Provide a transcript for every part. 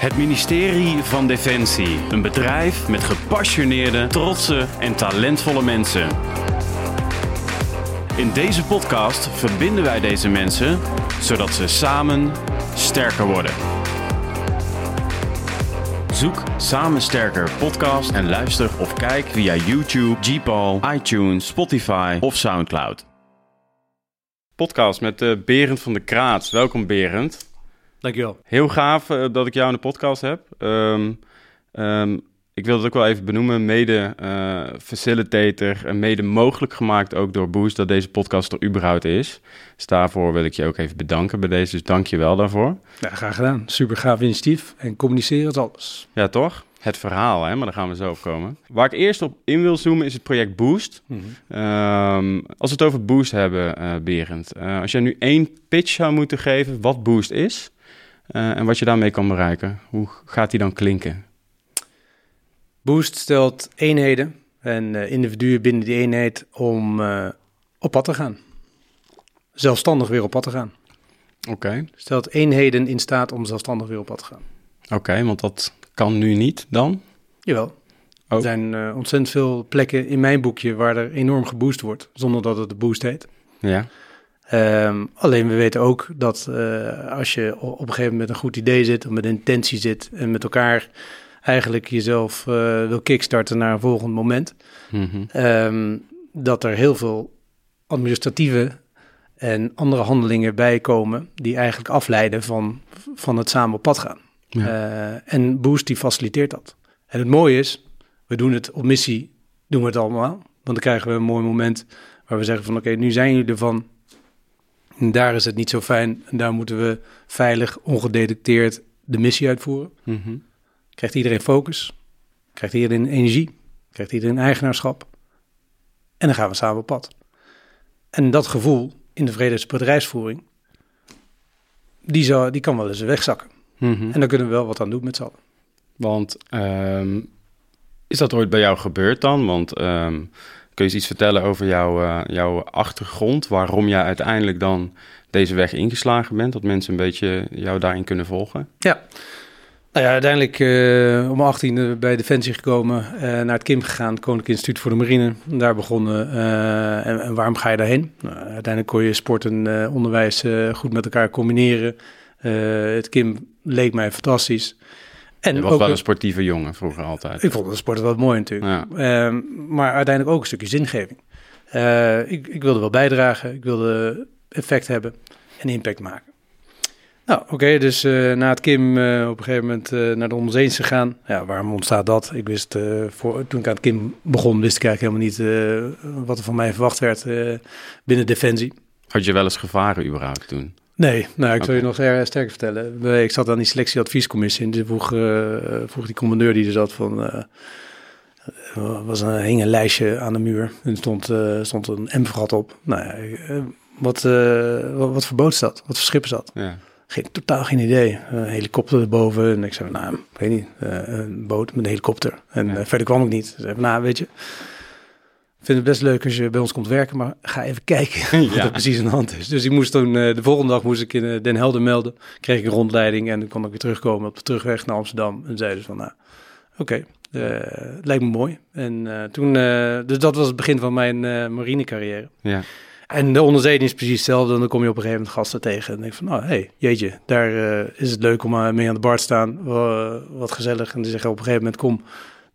Het ministerie van Defensie. Een bedrijf met gepassioneerde, trotse en talentvolle mensen. In deze podcast verbinden wij deze mensen zodat ze samen sterker worden. Zoek Samen Sterker podcast en luister of kijk via YouTube, Gpal, iTunes, Spotify of Soundcloud. Podcast met uh, Berend van de Kraats. Welkom Berend. Dankjewel. Heel gaaf uh, dat ik jou in de podcast heb. Um, um, ik wil het ook wel even benoemen, mede uh, facilitator en mede mogelijk gemaakt ook door Boost dat deze podcast er überhaupt is. Dus daarvoor wil ik je ook even bedanken bij deze, dus dank je wel daarvoor. Ja, graag gedaan. Super gaaf initiatief en communiceren is alles. Ja, toch? Het verhaal, hè? maar daar gaan we zo op komen. Waar ik eerst op in wil zoomen is het project Boost. Mm -hmm. um, als we het over Boost hebben, uh, Berend. Uh, als jij nu één pitch zou moeten geven wat Boost is en wat je daarmee kan bereiken, hoe gaat die dan klinken? Boost stelt eenheden en uh, individuen binnen die eenheid om uh, op pad te gaan. Zelfstandig weer op pad te gaan. Oké. Okay. Stelt eenheden in staat om zelfstandig weer op pad te gaan. Oké, okay, want dat kan nu niet dan? Jawel. Oh. Er zijn uh, ontzettend veel plekken in mijn boekje waar er enorm geboost wordt, zonder dat het de boost heet. Ja. Um, alleen we weten ook dat als je op een gegeven moment met een goed idee zit, of met intentie zit en met elkaar eigenlijk jezelf uh, wil kickstarten naar een volgend moment. Mm -hmm. um, dat er heel veel administratieve en andere handelingen bij komen die eigenlijk afleiden van, van het samen op pad gaan. Ja. Uh, en Boost die faciliteert dat. En het mooie is, we doen het op missie, doen we het allemaal. Want dan krijgen we een mooi moment waar we zeggen van oké, okay, nu zijn jullie ervan. En daar is het niet zo fijn en daar moeten we veilig, ongedetecteerd de missie uitvoeren. Mm -hmm krijgt iedereen focus, krijgt iedereen energie, krijgt iedereen eigenaarschap. En dan gaan we samen op pad. En dat gevoel in de vredesbedrijfsvoering, die, zou, die kan wel eens wegzakken. Mm -hmm. En daar kunnen we wel wat aan doen met z'n allen. Want um, is dat ooit bij jou gebeurd dan? Want um, kun je eens iets vertellen over jouw, uh, jouw achtergrond, waarom jij uiteindelijk dan deze weg ingeslagen bent, dat mensen een beetje jou daarin kunnen volgen? Ja, nou ja, uiteindelijk uh, om 18 bij Defensie gekomen, uh, naar het KIM gegaan, het Koninklijk Instituut voor de Marine. Daar begonnen. En, en, waarom ga je daarheen? Nou, uiteindelijk kon je sport en onderwijs goed met elkaar combineren. het KIM leek mij fantastisch. En je was ook wel een sportieve jongen vroeger altijd. Ik vond het sport wel mooi natuurlijk. Ja. maar uiteindelijk ook een stukje zingeving. Ik, ik, wilde wel bijdragen, ik wilde effect hebben en impact maken. Nou, oké, okay, dus uh, na het Kim uh, op een gegeven moment naar de onderzeeëns gegaan. Ja, waarom ontstaat dat? Ik wist, voor, toen ik aan het Kim begon, wist ik eigenlijk helemaal niet wat er van mij verwacht werd binnen Defensie. Had je wel eens gevaren überhaupt toen? Nee, nou, ik okay. zal je nog sterker vertellen. Ik zat aan die selectieadviescommissie en dus vroeg, vroeg die commandeur die er zat van... Er was een, hing een lijstje aan de muur en er stond, stond een M-vergat op. Nou ja, wat, wat, wat voor boot is dat? Wat voor schip is dat? Ja. Geen, totaal geen idee. Een helikopter erboven. En ik zei, nou, ik weet niet. Een boot met een helikopter. En ja. verder kwam ik niet. Dus even, nou, weet je. Ik vind het best leuk als je bij ons komt werken, maar ga even kijken wat er precies aan de hand is. Dus ik moest toen, uh, de volgende dag moest ik in Den Helder melden. Kreeg ik een rondleiding en dan kon ik weer terugkomen op de terugweg naar Amsterdam. En zeiden ze van, nou, oké, okay, het lijkt me mooi. En toen, dus dat was het begin van mijn marinecarrière. Ja. En de onderzeeën is precies hetzelfde. En dan kom je op een gegeven moment gasten tegen. En denk van, nou, hey, jeetje, daar is het leuk om mee aan de bar te staan. Wat gezellig. En die zeggen op een gegeven moment, kom,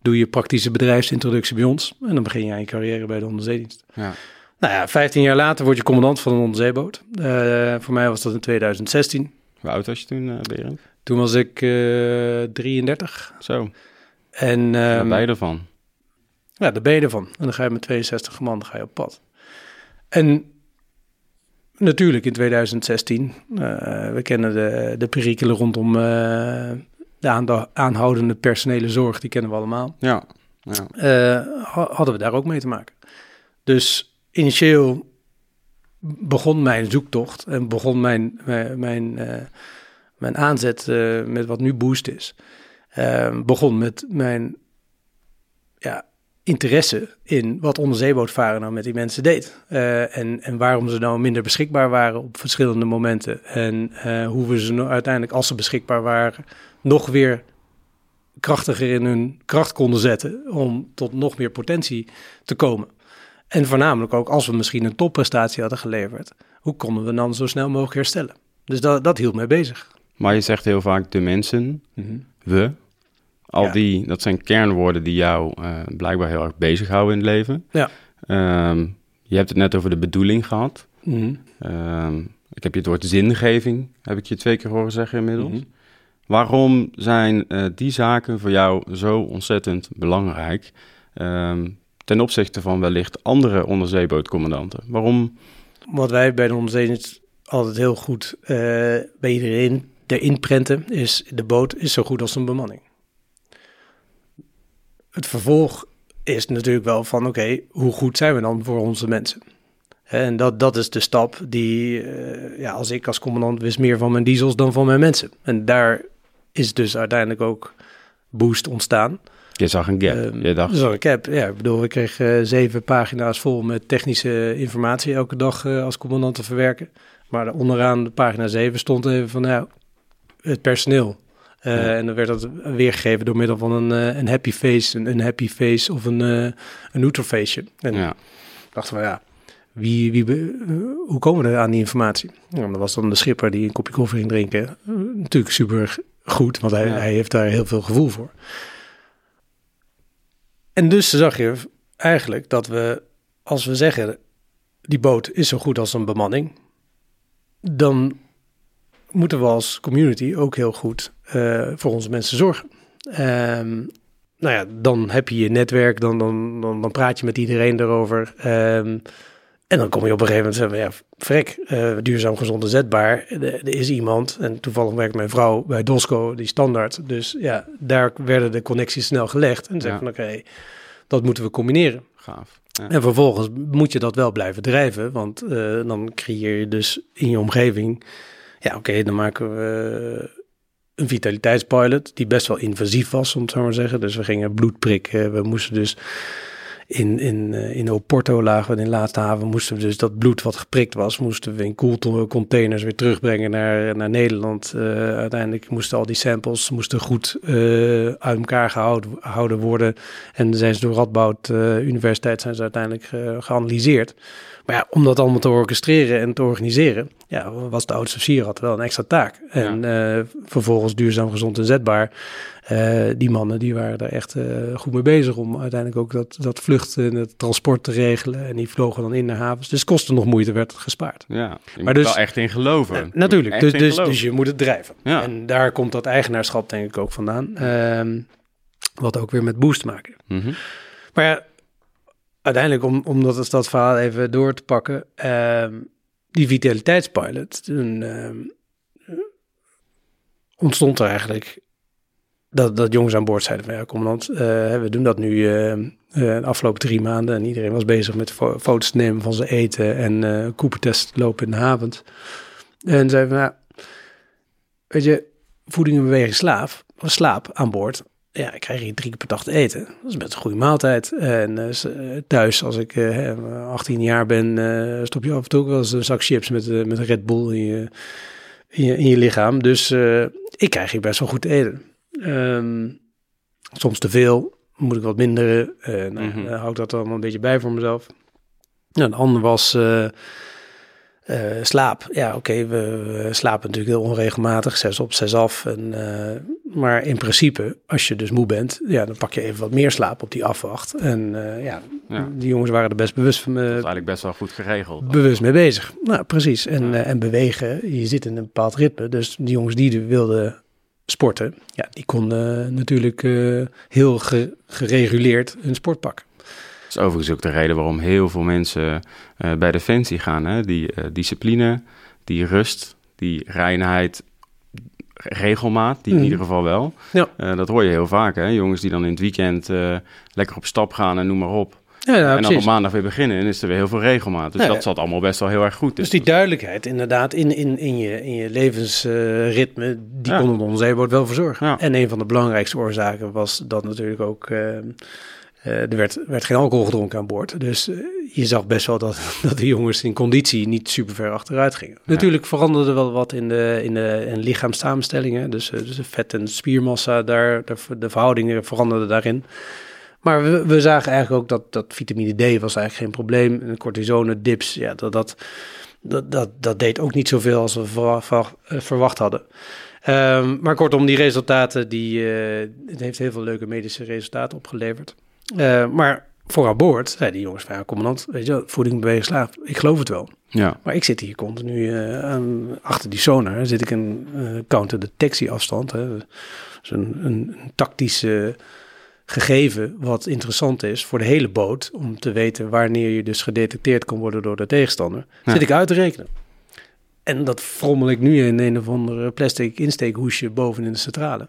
doe je praktische bedrijfsintroductie bij ons. En dan begin je aan je carrière bij de onderzeedienst. Ja. Nou ja, 15 jaar later word je commandant van een onderzeeboot. voor mij was dat in 2016. Hoe oud was je toen, Berend? Toen was ik 33. Zo. En, um, daar ben je ervan. Ja, daar ben je ervan. En dan ga je met 62 man ga je op pad. En natuurlijk in 2016, uh, we kennen de, de perikelen rondom uh, de aanhoudende personele zorg, die kennen we allemaal. Ja. ja. Uh, hadden we daar ook mee te maken. Dus initieel begon mijn zoektocht en begon mijn, mijn, mijn, mijn aanzet met wat nu Boost is. begon met mijn ja, interesse in wat onderzeebootvaren nou met die mensen deed. Uh, en, en waarom ze nou minder beschikbaar waren op verschillende momenten. En uh, hoe we ze nou uiteindelijk, als ze beschikbaar waren, nog weer krachtiger in hun kracht konden zetten om tot nog meer potentie te komen. En voornamelijk ook als we misschien een topprestatie hadden geleverd, hoe konden we dan zo snel mogelijk herstellen? Dus dat, dat hield mij bezig. Maar je zegt heel vaak de mensen, we. Al Ja. die, dat zijn kernwoorden die jou eh, blijkbaar heel erg bezighouden in het leven. Ja. Ehm, je hebt het net over de bedoeling gehad. Mhm. Ehm, ik heb je het woord zingeving, heb ik je twee keer horen zeggen inmiddels. Mhm. Waarom zijn eh, die zaken voor jou zo ontzettend belangrijk ehm, ten opzichte van wellicht andere onderzeebootcommandanten? Waarom? Wat wij bij de onderzeeërs altijd heel goed eh, bij iedereen erin prenten, is de boot is zo goed als een bemanning. Het vervolg is natuurlijk wel van, oké, hoe goed zijn we dan voor onze mensen? En dat, dat is de stap die, eh, ja, als ik als commandant wist meer van mijn diesels dan van mijn mensen. En daar is dus uiteindelijk ook boost ontstaan. Je zag een gap. Ehm, je dacht, Zo, ik heb, ja, ik bedoel, ik kreeg eh, zeven pagina's vol met technische informatie elke dag eh, als commandant te verwerken. Maar onderaan pagina 7 stond even van, nou, het personeel. Eh, Ja. En dan werd dat weergegeven door middel van een, een happy face, een, een happy face of een, een neutral faceje. En ja. ik dacht van, ja, wie, wie, hoe komen we er aan die informatie? Nou, dat was dan de schipper die een kopje koffie ging drinken. Natuurlijk super goed, want hij, Ja. hij heeft daar heel veel gevoel voor. En dus zag je eigenlijk dat we, als we zeggen, die boot is zo goed als een bemanning, dan moeten we als community ook heel goed eh, voor onze mensen zorgen. Ehm, nou ja, dan heb je je netwerk, dan, dan, dan, dan praat je met iedereen erover. Ehm, en dan kom je op een gegeven moment zeggen, ja, frek, eh, duurzaam, gezond en zetbaar. Er, er is iemand, en toevallig werkt mijn vrouw bij Dosco, die standaard. Dus ja, daar werden de connecties snel gelegd. En dan zeg Ja. van, oké, dat moeten we combineren. Gaaf. Ja. En vervolgens moet je dat wel blijven drijven, want eh, dan creëer je dus in je omgeving, ja oké, dan maken we een vitaliteitspilot die best wel invasief was, om het zo maar te zeggen. Dus we gingen bloed prikken, we moesten dus in, in, eh, in Oporto lagen we in de laatste haven, moesten we dus dat bloed wat geprikt was, moesten we in koelcontainers weer terugbrengen naar, naar Nederland. Eh, uiteindelijk moesten al die samples moesten goed eh, uit elkaar gehouden, gehouden worden. En zijn ze door Radboud Universiteit zijn ze uiteindelijk ge- geanalyseerd. Maar ja, om dat allemaal te orchestreren en te organiseren, ja, was de oudste had wel een extra taak. En vervolgens duurzaam, gezond en zetbaar. Eh, die mannen die waren daar echt eh, goed mee bezig om uiteindelijk ook dat, dat vlucht en het transport te regelen. En die vlogen dan in naar havens. Dus kosten nog moeite werd het gespaard. Ja, je Maar dus- wel echt in geloven. Eh, natuurlijk, dus, dus, geloven. dus je moet het drijven. Ja. En daar komt dat eigenaarschap denk ik ook vandaan. Ehm, wat ook weer met boost te maken. Mhm. Maar ja, uiteindelijk, om, om dat, dat verhaal even door te pakken. ehm, die vitaliteitspilot, toen ehm, ontstond er eigenlijk dat, dat jongens aan boord zeiden van ja, commandant, eh, we doen dat nu eh, eh, de afgelopen drie maanden. En iedereen was bezig met fo- foto's te nemen van zijn eten en eh Cooper-test lopen in de avond. En zeiden van ja, weet je, voeding en beweging slaap, slaap aan boord. Ja, ik krijg hier drie keer per dag te eten. Dat is best een goede maaltijd. En eh, thuis, als ik hè, 18 jaar ben, stop je af en toe wel eens een zak chips met, met een Red Bull in je, in je, in je lichaam. Dus ik krijg hier best wel goed te eten. Ehm, soms te veel, moet ik wat minderen. Eh nou, Mhm. dan hou ik dat allemaal een beetje bij voor mezelf. Nou, een ander was eh, eh, slaap. Ja, oké, we, we slapen natuurlijk heel onregelmatig, zes op, zes af. En, eh, maar in principe, als je dus moe bent, ja, dan pak je even wat meer slaap op die afwacht. En eh, ja, Ja. die jongens waren er best bewust, van, Dat is eh, eigenlijk best wel goed geregeld. bewust mee bezig. Nou, precies. En, Ja. eh, en bewegen, je zit in een bepaald ritme. Dus die jongens die wilden sporten, ja, die konden natuurlijk eh, heel ge- gereguleerd hun sport pakken. Dat is overigens ook de reden waarom heel veel mensen eh, bij Defensie gaan. Hè? Die eh, discipline, die rust, die reinheid, regelmaat, die in Mhm. ieder geval wel. Ja. Eh, dat hoor je heel vaak, hè? jongens die dan in het weekend eh, lekker op stap gaan en noem maar op. Ja, ja en dan op maandag weer beginnen en is er weer heel veel regelmaat. Dus Ja, dat zat allemaal best wel heel erg goed. Dus die duidelijkheid inderdaad in, in, in je, in je levensritme, die kon het onze zeeboot wel verzorgen. En een van de belangrijkste oorzaken was dat natuurlijk ook eh, er werd, werd geen alcohol gedronken aan boord. Dus je zag best wel dat, dat de jongens in conditie niet super ver achteruit gingen. Natuurlijk veranderde wel wat in de, in de in lichaamssamenstellingen. Dus, dus de vet- en spiermassa, daar, de, de verhoudingen veranderden daarin. Maar we, we, zagen eigenlijk ook dat, dat vitamine D was eigenlijk geen probleem. En cortisone, dips, ja, dat, dat, dat, dat, dat deed ook niet zoveel als we verwacht hadden. Um, maar kortom, die resultaten, die, uh, het heeft heel veel leuke medische resultaten opgeleverd. Uh, maar voor aan boord zei die jongens van, ja, commandant, weet je voeding, bewegen, slaap, ik geloof het wel. Ja. Maar ik zit hier continu uh, aan, achter die sonar, zit ik een counter-detectie afstand. Hè. Dus een, een, een tactische gegeven wat interessant is voor de hele boot, om te weten wanneer je dus gedetecteerd kan worden door de tegenstander, zit ik uit te rekenen. En dat frommel ik nu in een of andere plastic insteekhoesje boven in de centrale.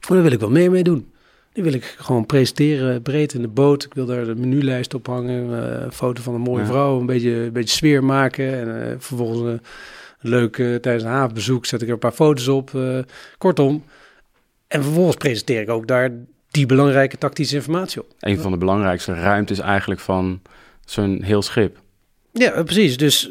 Maar daar wil ik wel meer mee doen. Die wil ik gewoon presenteren, breed in de boot. Ik wil daar de menulijst op hangen, uh, een foto van een mooie vrouw, een beetje, een beetje sfeer maken. En uh, vervolgens uh, leuk tijdens een havenbezoek zet ik er een paar foto's op. kortom. En vervolgens presenteer ik ook daar die belangrijke tactische informatie op. Een van de belangrijkste ruimtes eigenlijk van zo'n heel schip. Ja, precies. Dus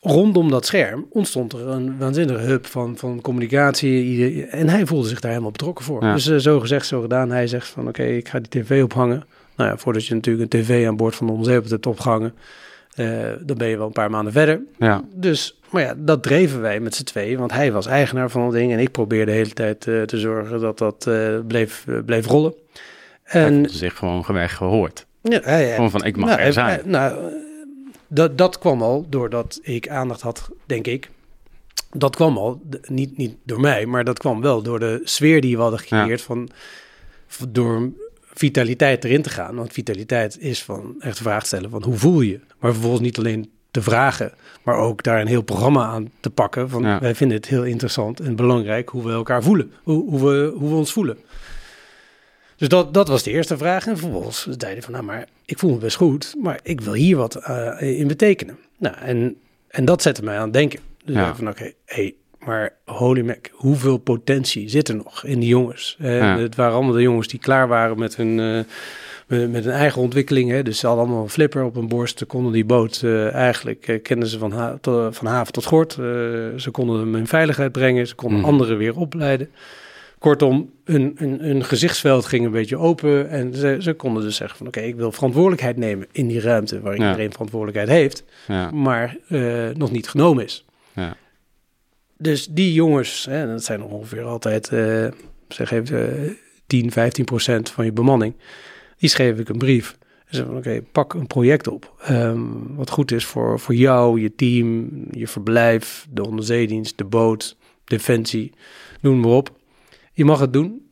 rondom dat scherm ontstond er een waanzinnige hub van, van communicatie. En hij voelde zich daar helemaal betrokken voor. Dus uh, zo gezegd, zo gedaan. Hij zegt van oké, ik ga die tv ophangen. Nou ja, voordat je natuurlijk een tv aan boord van de onderzeeboot hebt opgehangen... Uh, dan ben je wel een paar maanden verder. Ja. Dus, maar ja, dat dreven wij met z'n tweeën. Want hij was eigenaar van het ding. En ik probeerde de hele tijd uh, te zorgen dat dat bleef, bleef rollen. En hij zich gewoon weg gehoord. Ja, ja, ja. Gewoon van, ik mag nou, er zijn. nou, dat, dat kwam al doordat ik aandacht had, denk ik. Dat kwam al, niet, niet door mij, maar dat kwam wel door de sfeer die we hadden gecreëerd. Van, door vitaliteit erin te gaan. Want vitaliteit is van echt de vraag stellen van hoe voel je? Maar vervolgens niet alleen te vragen, maar ook daar een heel programma aan te pakken. Van wij vinden het heel interessant en belangrijk hoe we elkaar voelen, hoe, hoe, we, hoe we ons voelen. Dus dat, dat was de eerste vraag. En vervolgens zei hij van, nou, maar ik voel me best goed, maar ik wil hier wat uh, in betekenen. Nou, en, en dat zette mij aan het denken. Dus ja. van, oké, okay, hey, maar holy mac, hoeveel potentie zit er nog in die jongens? Uh, ja. Het waren allemaal de jongens die klaar waren met hun, uh, met, met, hun eigen ontwikkeling. Hè? Dus ze hadden allemaal een flipper op hun borst. Ze konden die boot eigenlijk, kenden ze van, ha to, van haven tot gort. ze konden hem in veiligheid brengen. Ze konden mm. anderen weer opleiden. Kortom, hun, hun, hun, gezichtsveld ging een beetje open en ze, ze konden dus zeggen van oké, ik wil verantwoordelijkheid nemen in die ruimte waar iedereen verantwoordelijkheid heeft, ja. maar uh, nog niet genomen is. Ja. Dus die jongens, hè, dat zijn ongeveer altijd, uh, zeg even, uh, 10, 15 procent van je bemanning, die schreef ik een brief. En zei van oké, pak een project op. Um, wat goed is voor, voor jou, je team, je verblijf, de onderzeedienst, de boot, defensie, noem maar op. Je mag het doen.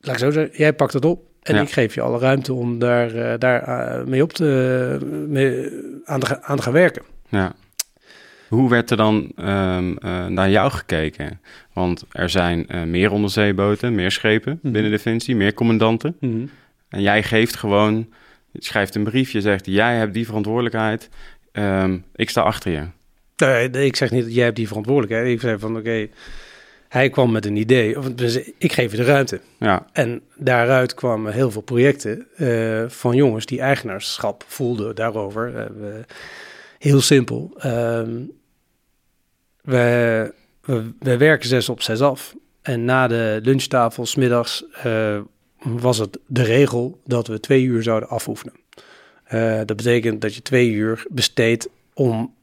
Laat ik zo zeggen, jij pakt het op. En ja. ik geef je alle ruimte om daar, uh, daar uh, mee op te, mee, aan, te, aan te gaan werken. Ja. Hoe werd er dan um, uh, naar jou gekeken? Want er zijn meer onderzeeboten, meer schepen mm -hmm. binnen Defensie, meer commandanten. Mm -hmm. En jij geeft gewoon, je schrijft een briefje, zegt jij hebt die verantwoordelijkheid, um, ik sta achter je. Nee, ik zeg niet dat jij hebt die verantwoordelijkheid. Ik zeg van oké, okay, hij kwam met een idee, of ik geef je de ruimte. Ja. En daaruit kwamen heel veel projecten uh, van jongens die eigenaarschap voelden daarover. Uh, we, heel simpel. Uh, we, we, we, werken zes op zes af. En na de lunchtafel, smiddags, uh, was het de regel dat we twee uur zouden afoefenen. dat betekent dat je twee uur besteedt om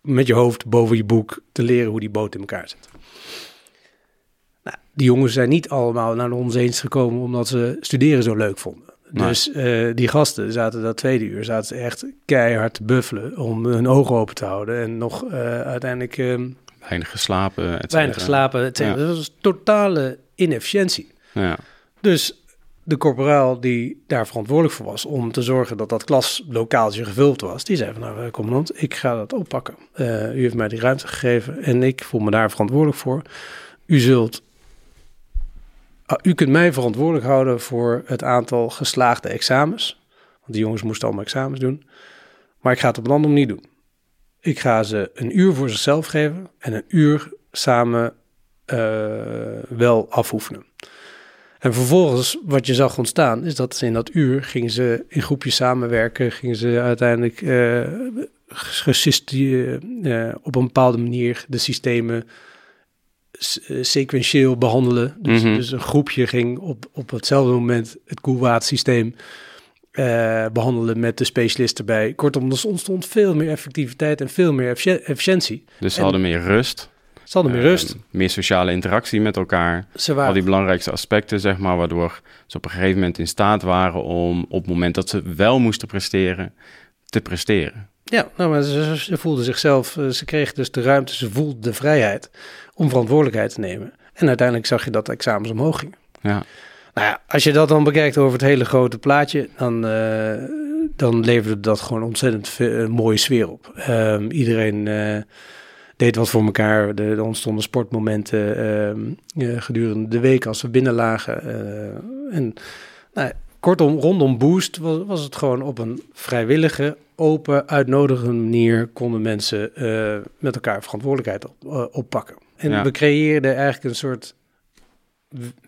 met je hoofd boven je boek te leren hoe die boot in elkaar zit. Nou, die jongens zijn niet allemaal naar ons eens gekomen omdat ze studeren zo leuk vonden. Dus uh, die gasten zaten dat tweede uur, zaten ze echt keihard te buffelen om hun ogen open te houden. En nog uh, uiteindelijk... Uh, weinig geslapen, et Weinig geslapen, et ja. Dat was totale inefficiëntie. Ja. Dus de corporaal die daar verantwoordelijk voor was om te zorgen dat dat klaslokaaltje gevuld was, die zei van nou, commandant, ik ga dat oppakken. Uh, u heeft mij die ruimte gegeven en ik voel me daar verantwoordelijk voor. U zult uh, u kunt mij verantwoordelijk houden voor het aantal geslaagde examens. Want die jongens moesten allemaal examens doen. Maar ik ga het op andere manier doen. Ik ga ze een uur voor zichzelf geven en een uur samen uh, wel afoefenen. En vervolgens, wat je zag ontstaan, is dat in dat uur gingen ze in groepjes samenwerken, gingen ze uiteindelijk uh, uh, op een bepaalde manier de systemen sequentieel behandelen. Dus, Mhm. dus een groepje ging op, op hetzelfde moment het koelwatersysteem eh, behandelen met de specialist erbij. Kortom, er ontstond veel meer effectiviteit en veel meer effici- efficiëntie. Dus ze En- hadden meer rust. Ze hadden meer eh, rust. meer sociale interactie met elkaar. Ze Al waren die belangrijkste aspecten, zeg maar, waardoor ze op een gegeven moment in staat waren om op het moment dat ze wel moesten presteren, te presteren. Ja, nou, maar ze, ze voelden zichzelf, eh, ze kregen dus de ruimte, ze voelden de vrijheid om verantwoordelijkheid te nemen. En uiteindelijk zag je dat de examens omhoog gingen. Ja, Nou ja, als je dat dan bekijkt over het hele grote plaatje, dan, eh, dan leverde dat gewoon ontzettend een mooie sfeer op. Ehm, iedereen eh, deed wat voor elkaar. Er, er ontstonden sportmomenten ehm, eh, gedurende de week als we binnenlagen. eh en nou, kortom, rondom Boost was, was het gewoon op een vrijwillige, open, uitnodigende manier konden mensen eh, met elkaar verantwoordelijkheid op, oppakken. En Ja. we creëerden eigenlijk een soort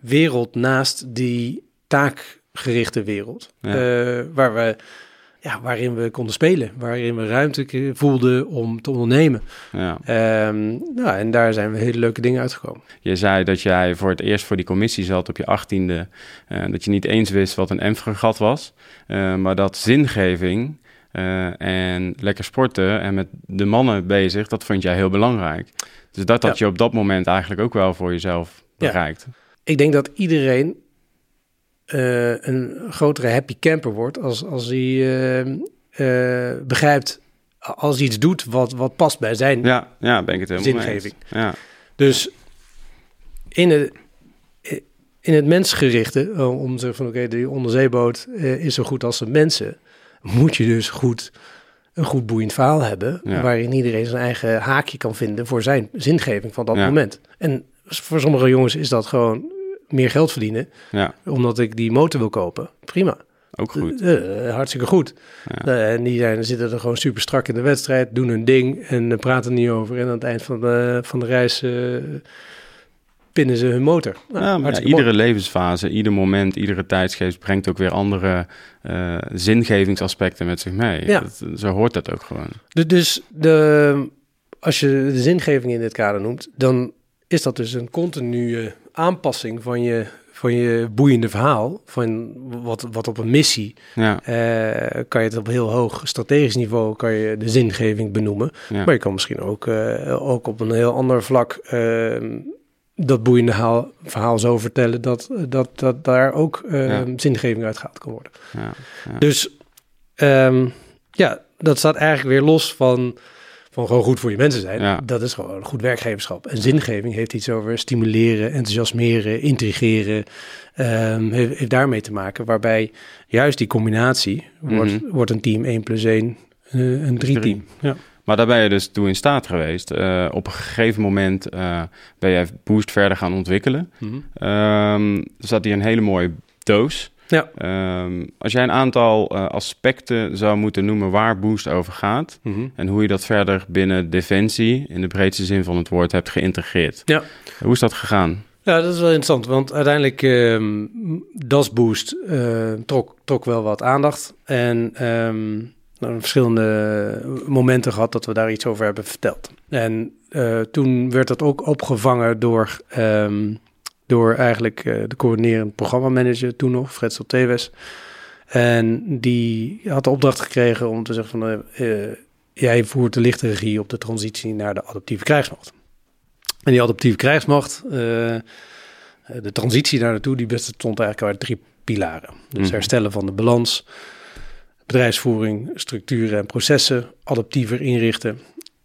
wereld naast die taakgerichte wereld. Ja. Waar we, ja, waarin we konden spelen, waarin we ruimte voelden om te ondernemen. ja. Ehm, nou, en daar zijn we hele leuke dingen uitgekomen. Je zei dat jij voor het eerst voor die commissie zat op je achttiende. eh dat je niet eens wist wat een M-fregat was. eh, maar dat zingeving eh, en lekker sporten en met de mannen bezig, dat vond jij heel belangrijk. Dus dat had Ja. je op dat moment eigenlijk ook wel voor jezelf Ja. bereikt. Ik denk dat iedereen eh, een grotere happy camper wordt als, als hij eh, eh, begrijpt, als hij iets doet wat, wat past bij zijn Ja, ja, ben ik het helemaal mee eens. Zingeving. Ja, Dus in het, in het mensgerichte, om te zeggen van oké, die onderzeeboot is zo goed als de mensen, moet je dus goed een goed boeiend verhaal hebben, Ja. waarin iedereen zijn eigen haakje kan vinden voor zijn zingeving van dat Ja. moment. En voor sommige jongens is dat gewoon meer geld verdienen, ja, omdat ik die motor wil kopen. Prima, ook goed. Eh, hartstikke goed. Ja. Eh, en die zijn, zitten er gewoon super strak in de wedstrijd, doen hun ding en eh, praten er niet over. En aan het eind van de, van de reis eh, pinnen ze hun motor. Nou, Ja, maar ja, hartstikke mooi. iedere levensfase, ieder moment, iedere tijdsgeest brengt ook weer andere eh, zingevingsaspecten met zich mee. Ja. Dat, zo hoort dat ook gewoon. Du- Dus de, als je de zingeving in dit kader noemt, dan is dat dus een continue aanpassing van je, van je boeiende verhaal. Van wat, wat op een missie Ja, eh, kan je het op heel hoog strategisch niveau kan je de zingeving benoemen. ja. Maar je kan misschien ook, eh, ook op een heel ander vlak eh, dat boeiende haal- verhaal zo vertellen dat, dat, dat daar ook eh, Ja. zingeving uitgehaald kan worden. ja, ja. Dus ehm, ja, dat staat eigenlijk weer los van, van gewoon goed voor je mensen zijn. Ja. Dat is gewoon goed werkgeverschap. En zingeving heeft iets over stimuleren, enthousiasmeren, intrigeren. ehm, heeft, heeft daarmee te maken. Waarbij juist die combinatie wordt, Mhm. wordt een team 1 plus 1, eh, een drie team. Ja. Maar daar ben je dus toe in staat geweest. Eh, op een gegeven moment eh, ben jij Boost verder gaan ontwikkelen. Er zat hier een hele mooie doos. Ja. Ehm, als jij een aantal eh, aspecten zou moeten noemen waar Boost over gaat... Mhm. en hoe je dat verder binnen Defensie, in de breedste zin van het woord, hebt geïntegreerd. Ja. Hoe is dat gegaan? Ja, dat is wel interessant, want uiteindelijk ehm Das Boost eh, trok, trok wel wat aandacht. En nou, verschillende momenten gehad dat we daar iets over hebben verteld. En eh, toen werd dat ook opgevangen door, door eigenlijk eh, de coördinerend programmamanager toen nog, Fred Tewes. En die had de opdracht gekregen om te zeggen van... eh, eh, jij voert de lichte regie op de transitie naar de adaptieve krijgsmacht. En die adaptieve krijgsmacht... de transitie daar naartoe, die bestond eigenlijk uit drie pilaren. Dus Mhm. herstellen van de balans, bedrijfsvoering, structuren en processen, adaptiever inrichten.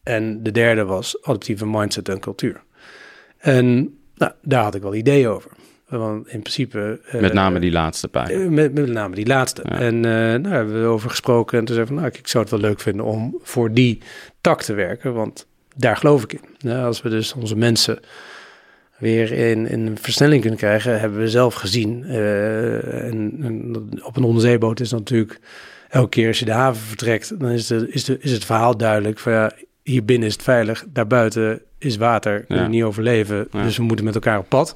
En de derde was adaptieve mindset en cultuur. En nou, daar had ik wel ideeën over. Want in principe... eh, Met name die laatste pijn. eh, Met, met name die laatste. Ja. En eh nou, daar hebben we over gesproken. En toen zei van, nou, ik zou het wel leuk vinden om voor die tak te werken. Want daar geloof ik in. Nou, als we dus onze mensen weer in, in een versnelling kunnen krijgen, hebben we zelf gezien. en, en op een onderzeeboot is natuurlijk elke keer als je de haven vertrekt, dan is, de, is, de, is het verhaal duidelijk van ja, hier binnen is het veilig, daarbuiten is water, Ja. niet overleven, Ja. dus we moeten met elkaar op pad.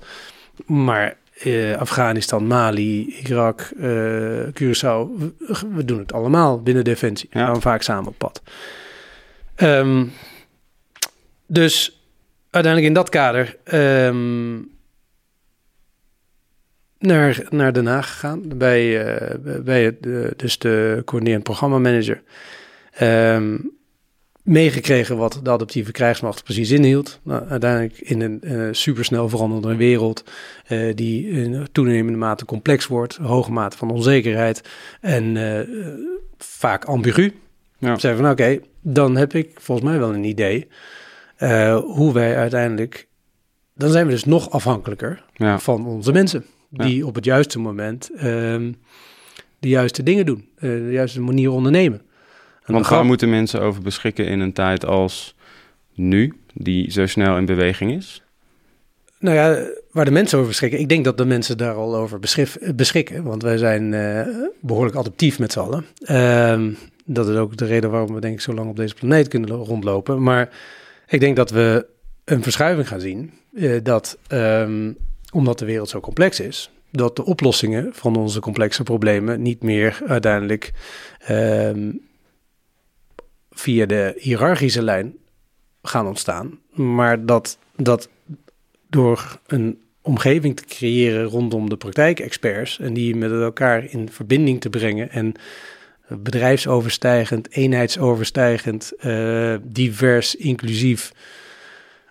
Maar eh, Afghanistan, Mali, Irak, uh, Curaçao. We, we, doen het allemaal binnen Defensie. Ja. We gaan vaak samen op pad. Um, dus uiteindelijk in dat kader um, naar, naar Den Haag gegaan. Bij, uh, bij het, dus de coördinerend programmamanager. Um, meegekregen wat de adaptieve krijgsmacht precies inhield. Nou, uiteindelijk in een uh, supersnel veranderende wereld uh, die in toenemende mate complex wordt, hoge mate van onzekerheid en uh, vaak ambigu. Ja. Zeggen van oké, dan heb ik volgens mij wel een idee hoe wij uiteindelijk, dan zijn we dus nog afhankelijker ja. van onze mensen die ja. op het juiste moment ehm, de juiste dingen doen, de juiste manier ondernemen. Want waar moeten mensen over beschikken in een tijd als nu, die zo snel in beweging is? Nou ja, waar de mensen over beschikken. Ik denk dat de mensen daar al over beschikken. Want wij zijn uh, behoorlijk adaptief met z'n allen. Uh, dat is ook de reden waarom we denk ik zo lang op deze planeet kunnen rondlopen. Maar ik denk dat we een verschuiving gaan zien. Uh, dat um, omdat de wereld zo complex is, dat de oplossingen van onze complexe problemen niet meer uiteindelijk um, via de hiërarchische lijn gaan ontstaan. Maar dat, dat door een omgeving te creëren rondom de praktijkexperts en die met elkaar in verbinding te brengen en bedrijfsoverstijgend, eenheidsoverstijgend, uh, divers, inclusief,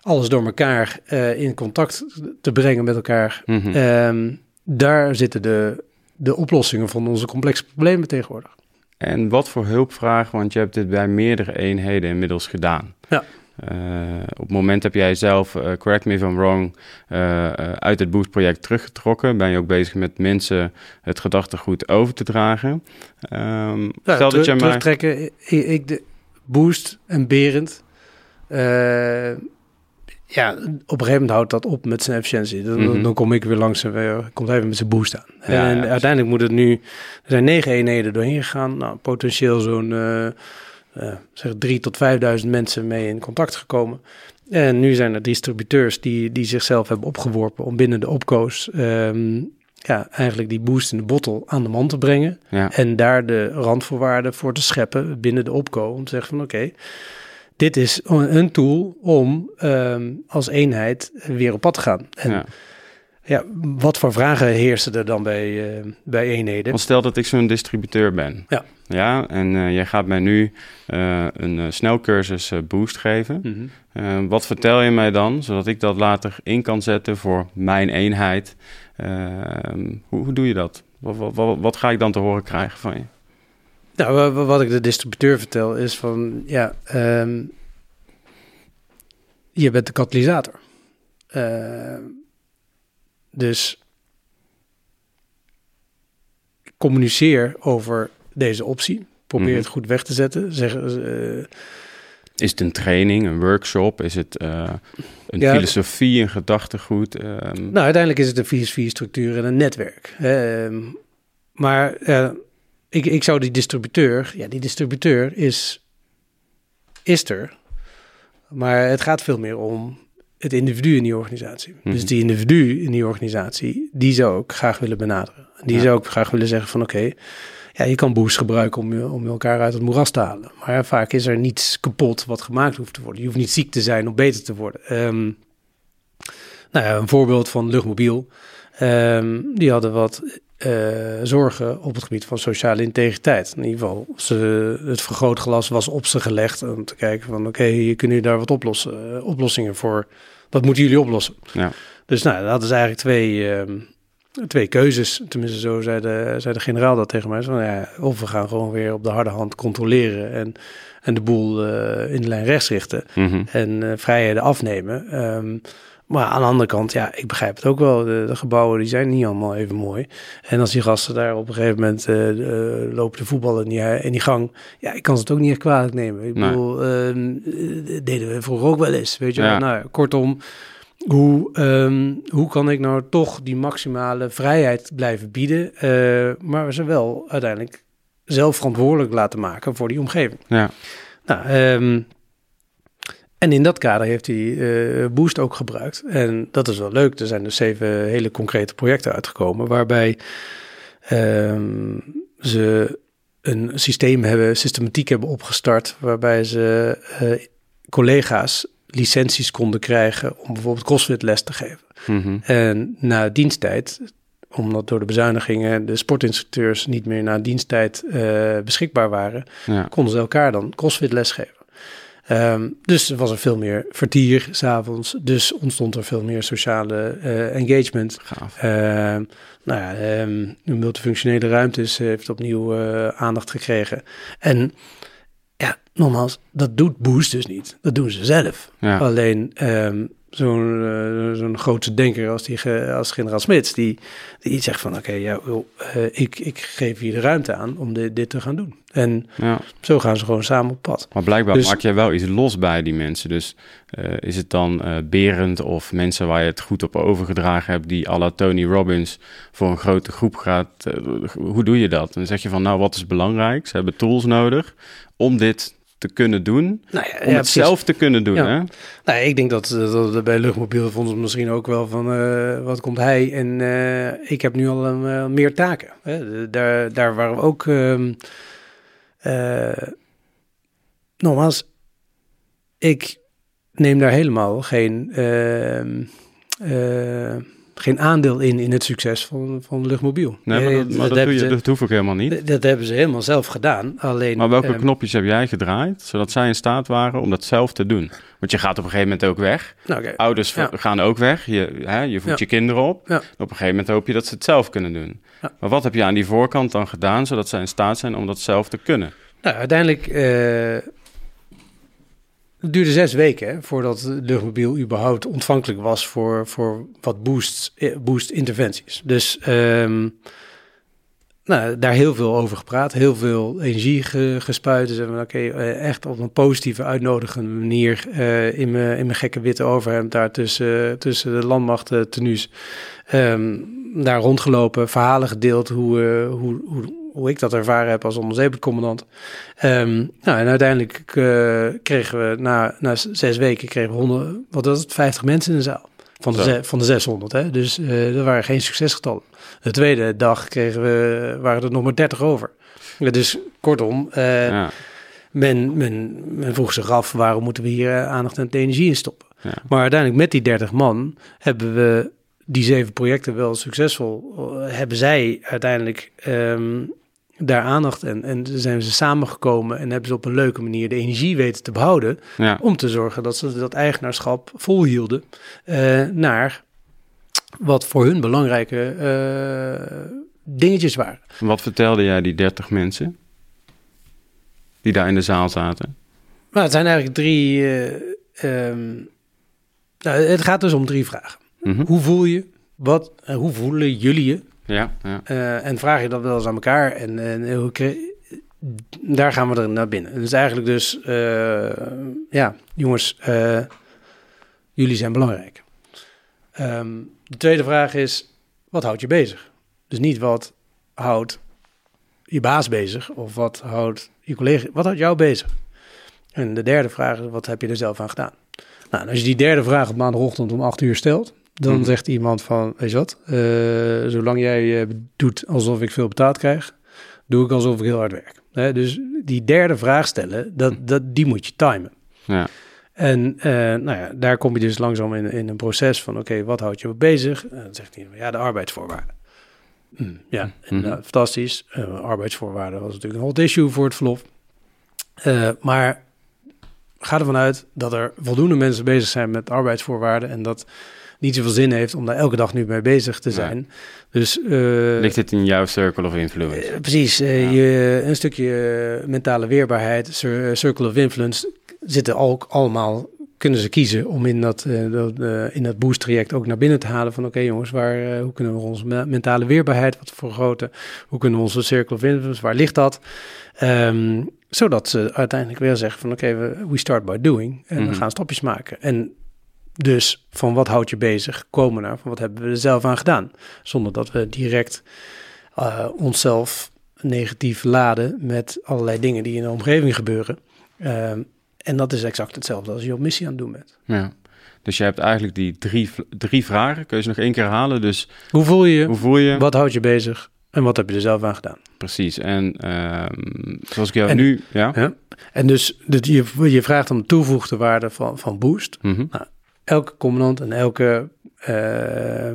alles door elkaar uh, in contact te brengen met elkaar. Mm -hmm. daar zitten de, de oplossingen van onze complexe problemen tegenwoordig. En wat voor hulpvraag, want je hebt dit bij meerdere eenheden inmiddels gedaan. Ja. Uh, op het moment heb jij zelf, uh, correct me if I'm wrong, uh, uit het Boost-project teruggetrokken. Ben je ook bezig met mensen het gedachtegoed over te dragen. Um, ja, stel dat je maar... Terugtrekken, ik, ik de Boost en Berend ja, op een gegeven moment houdt dat op met zijn efficiëntie. Dan, mm -hmm. dan kom ik weer langs en weer, komt even met zijn boost aan. Ja, en ja, uiteindelijk moet het nu... Er zijn negen eenheden doorheen gegaan. Nou, potentieel zo'n uh, uh, zeg 3 tot 5.000 mensen mee in contact gekomen. En nu zijn er distributeurs die, die zichzelf hebben opgeworpen om binnen de opkoos... Um, ja, eigenlijk die boost in de bottle aan de man te brengen. Ja. En daar de randvoorwaarden voor te scheppen binnen de opko. Om te zeggen van oké, okay, dit is een tool om um, als eenheid weer op pad te gaan. En ja. ja wat voor vragen heersen er dan bij, uh, bij eenheden? Want stel dat ik zo'n distributeur ben. Ja. Ja, en uh, jij gaat mij nu uh, een snelcursus boost geven. Mm -hmm. wat vertel je mij dan, zodat ik dat later in kan zetten voor mijn eenheid? Ehm, hoe, hoe doe je dat? Wat, wat, wat, wat ga ik dan te horen krijgen van je? Nou, wat ik de distributeur vertel is van, ja, um, je bent de katalysator. Uh, dus communiceer over deze optie. Probeer mm -hmm. het goed weg te zetten. Zeg, uh, is het een training, een workshop? Is het uh, een ja, filosofie, een gedachtegoed? Um... Nou, uiteindelijk is het een filosofie, structuur en een netwerk. Maar ik, ik zou die distributeur, ja, die distributeur is, is er. Maar het gaat veel meer om het individu in die organisatie. Mm -hmm. Dus die individu in die organisatie, die zou ik graag willen benaderen. Die ja. zou ik graag willen zeggen van oké, okay, ja, je kan boost gebruiken om, om elkaar uit het moeras te halen. Maar ja, vaak is er niets kapot wat gemaakt hoeft te worden. Je hoeft niet ziek te zijn om beter te worden. Um, nou ja, een voorbeeld van luchtmobiel. Um, die hadden wat uh, zorgen op het gebied van sociale integriteit. In ieder geval, ze, het vergrootglas was op ze gelegd om te kijken van oké, okay, hier kunnen jullie daar wat oplossen, uh, oplossingen voor. Wat moeten jullie oplossen? Ja. Dus nou, dat is eigenlijk twee, uh, twee keuzes. Tenminste, zo zei de, zei de generaal dat tegen mij. Van, ja, of we gaan gewoon weer op de harde hand controleren en, en de boel uh, in de lijn rechts richten mm -hmm. en vrijheden afnemen. Um, maar aan de andere kant, ja, ik begrijp het ook wel. De, de, gebouwen die zijn niet allemaal even mooi. En als die gasten daar op een gegeven moment uh, uh, lopen te voetballen in die, in die gang. Ja, ik kan ze het ook niet echt kwalijk nemen. Ik nee. bedoel, uh, deden we vroeger ook wel eens. Weet je, ja. nou, kortom. Hoe, um, hoe kan ik nou toch die maximale vrijheid blijven bieden, maar we ze wel uiteindelijk zelf verantwoordelijk laten maken voor die omgeving? Ja. Nou, um, En in dat kader heeft hij eh, Boost ook gebruikt. En dat is wel leuk. Er zijn dus zeven hele concrete projecten uitgekomen. Waarbij ehm, ze een systeem hebben, systematiek hebben opgestart. Waarbij ze uh, collega's licenties konden krijgen om bijvoorbeeld CrossFit les te geven. Mhm. En na diensttijd, omdat door de bezuinigingen de sportinstructeurs niet meer na diensttijd uh, beschikbaar waren, Ja. konden ze elkaar dan CrossFit les geven. Ehm, dus er was er veel meer vertier s'avonds. Dus ontstond er veel meer sociale eh, engagement. Gaaf. Ehm, nou ja, ehm, de multifunctionele ruimtes heeft opnieuw eh, aandacht gekregen. En ja, nogmaals, dat doet Boost dus niet. Dat doen ze zelf. Ja. Alleen zo'n eh, zo'n grootste denker als, die, als generaal Smits, die, die zegt van oké, ja, joh, eh, ik, ik geef hier de ruimte aan om dit, dit te gaan doen. En ja. zo gaan ze gewoon samen op pad. Maar blijkbaar Dus- maak jij wel iets los bij die mensen. Dus eh, is het dan Berend of mensen waar je het goed op overgedragen hebt, die à la Tony Robbins voor een grote groep gaat? hoe doe je dat? Dan zeg je van, nou, wat is belangrijk? Ze hebben tools nodig om dit te kunnen doen, Nou ja, om ja, het zelf te kunnen doen. Ja. Hè? Nou, ik denk dat, eh, dat bij Luchtmobiel vonden ze misschien ook wel van eh, wat komt hij en eh, ik heb nu al een, eh, meer taken. Hè? Daar, daar waren we ook. ehm eh, nogmaals, ik neem daar helemaal geen, ehm, eh, geen aandeel in in het succes van, van Luchtmobiel. Nee, maar dat, maar dat, doe hebben je, ze- dat hoef ik helemaal niet. dat- hebben ze helemaal zelf gedaan. Alleen, Maar welke ehm, knopjes heb jij gedraaid, zodat zij in staat waren om dat zelf te doen? Want je gaat op een gegeven moment ook weg. nou. Ouders Ja. gaan ook weg. Je, hè, je voedt Ja. je kinderen op. Ja. Op een gegeven moment hoop je dat ze het zelf kunnen doen. Maar wat heb je aan die voorkant dan gedaan, zodat zij in staat zijn om dat zelf te kunnen? Nou, uiteindelijk eh, het duurde zes weken hè, voordat de luchtmobiel überhaupt ontvankelijk was voor, voor wat boost, eh, boost interventies. Dus ehm, nou, daar heel veel over gepraat, heel veel energie ge, gespuit. Dus oké, eh, echt op een positieve, uitnodigende manier eh, in mijn in mijn gekke witte overhemd daar tussen, tussen de landmacht eh, tenues ehm, daar rondgelopen, verhalen gedeeld hoe, hoe, hoe, hoe ik dat ervaren heb als onderzeepercommandant. Ehm nou, en uiteindelijk eh, kregen we na, na zes weken kregen we 100, wat was het, 50 mensen in de zaal. Van de, van de 600, hè? dus eh dat waren geen succesgetallen. De tweede dag kregen we, waren er nog maar 30 over. Dus kortom, eh, Ja, men, men, men vroeg zich af waarom moeten we hier aandacht en energie in stoppen. ja. Maar uiteindelijk met die 30 man hebben we die zeven projecten wel succesvol. hebben zij uiteindelijk ehm, daar aandacht en, en zijn ze samengekomen en hebben ze op een leuke manier de energie weten te behouden. ja. Om te zorgen dat ze dat eigenaarschap volhielden eh, naar wat voor hun belangrijke eh, dingetjes waren. Wat vertelde jij die 30 mensen die daar in de zaal zaten? Maar het zijn eigenlijk drie. eh, ehm, nou, het gaat dus om drie vragen. Mhm. Hoe voel je? Wat, en hoe voelen jullie je? Ja, ja. Eh, en vraag je dat wel eens aan elkaar. En, en hoe daar gaan we er naar binnen. Dus eigenlijk dus, eh, ja, jongens, eh, jullie zijn belangrijk. Ehm, de tweede vraag is, wat houdt je bezig? Dus niet wat houdt je baas bezig of wat houdt je collega, wat houdt jou bezig? En de derde vraag is, wat heb je er zelf aan gedaan? Nou, als je die derde vraag op maandagochtend om acht uur stelt, dan Mhm. zegt iemand van, weet je wat, eh, zolang jij eh, doet alsof ik veel betaald krijg, doe ik alsof ik heel hard werk. Hè, dus die derde vraag stellen, dat, dat, die moet je timen. ja. En eh, nou ja, daar kom je dus langzaam in, in een proces van, oké, wat houdt je bezig? En dan zegt hij, ja, de arbeidsvoorwaarden. Hm, ja, en, Mhm. nou, fantastisch. Arbeidsvoorwaarden was natuurlijk een hot issue voor het verlof. Maar ga ervan uit dat er voldoende mensen bezig zijn met arbeidsvoorwaarden en dat niet zoveel zin heeft om daar elke dag nu mee bezig te zijn. Dus eh, Ligt het in jouw circle of influence? eh, precies, eh, Ja. je, een stukje mentale weerbaarheid, cir- circle of influence, zitten ook allemaal, kunnen ze kiezen om in dat, dat, in dat boost traject ook naar binnen te halen van oké jongens, waar, hoe kunnen we onze me- mentale weerbaarheid wat vergroten? Hoe kunnen we onze circle of influence, waar ligt dat? Ehm, zodat ze uiteindelijk weer zeggen van oké, we, we start by doing en Mhm. we gaan stapjes maken. En dus van wat houdt je bezig, komen naar van wat hebben we er zelf aan gedaan. Zonder dat we direct eh, onszelf negatief laden met allerlei dingen die in de omgeving gebeuren. Ehm, En dat is exact hetzelfde als je op missie aan het doen bent. Ja. Dus je hebt eigenlijk die drie, drie vragen. Kun je ze nog één keer herhalen? Dus Hoe voel je hoe voel je? Wat houdt je bezig? En wat heb je er zelf aan gedaan? Precies. En ehm, zoals ik jou En- nu... Ja? Ja? En dus dat je, je vraagt om de toegevoegde waarde van, van Boost. Mhm. Elke commandant en elke eh,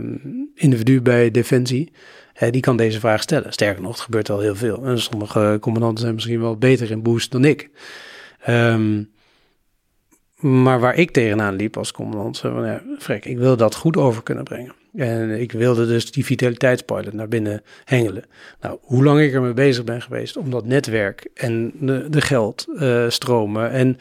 individu bij Defensie, eh, die kan deze vraag stellen. Sterker nog, het gebeurt al heel veel. En sommige commandanten zijn misschien wel beter in Boost dan ik. Ehm, maar waar ik tegenaan liep als commandant, van, ja, Frek, ik wil dat goed over kunnen brengen. En ik wilde dus die vitaliteitspilot naar binnen hengelen. Nou, hoe lang ik ermee bezig ben geweest om dat netwerk en de, de geldstromen en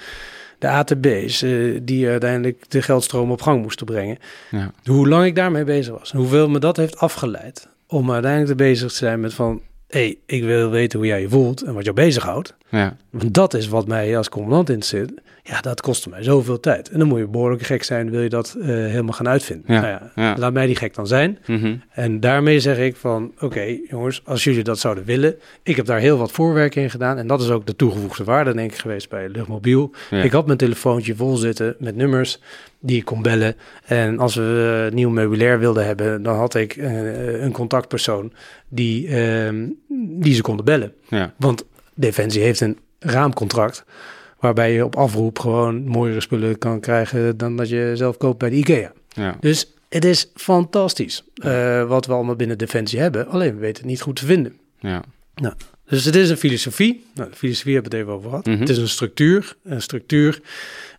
de ATB's, eh, die uiteindelijk de geldstroom op gang moesten brengen. Ja. Hoe lang ik daarmee bezig was en hoeveel me dat heeft afgeleid om uiteindelijk te bezig te zijn met van, hey, ik wil weten hoe jij je voelt en wat jou bezighoudt. Ja. Want dat is wat mij als commandant interesseert. Ja, dat kostte mij zoveel tijd. En dan moet je behoorlijk gek zijn, wil je dat eh, helemaal gaan uitvinden. Ja, Nou ja, ja. Laat mij die gek dan zijn. Mhm. En daarmee zeg ik van, oké jongens, als jullie dat zouden willen. Ik heb daar heel wat voorwerk in gedaan. En dat is ook de toegevoegde waarde, denk ik, geweest bij Luchtmobiel. Ik had mijn telefoontje vol zitten met nummers die ik kon bellen. En als we eh, nieuw meubilair wilden hebben, dan had ik eh, een contactpersoon die, ehm, die ze konden bellen. Ja. Want Defensie heeft een raamcontract waarbij je op afroep gewoon mooiere spullen kan krijgen dan dat je zelf koopt bij de IKEA. Ja. Dus het is fantastisch eh, wat we allemaal binnen Defensie hebben. Alleen we weten het niet goed te vinden. Ja. Dus het is een filosofie. Nou, de filosofie hebben we het even over gehad. Mhm. Het is een structuur. Een structuur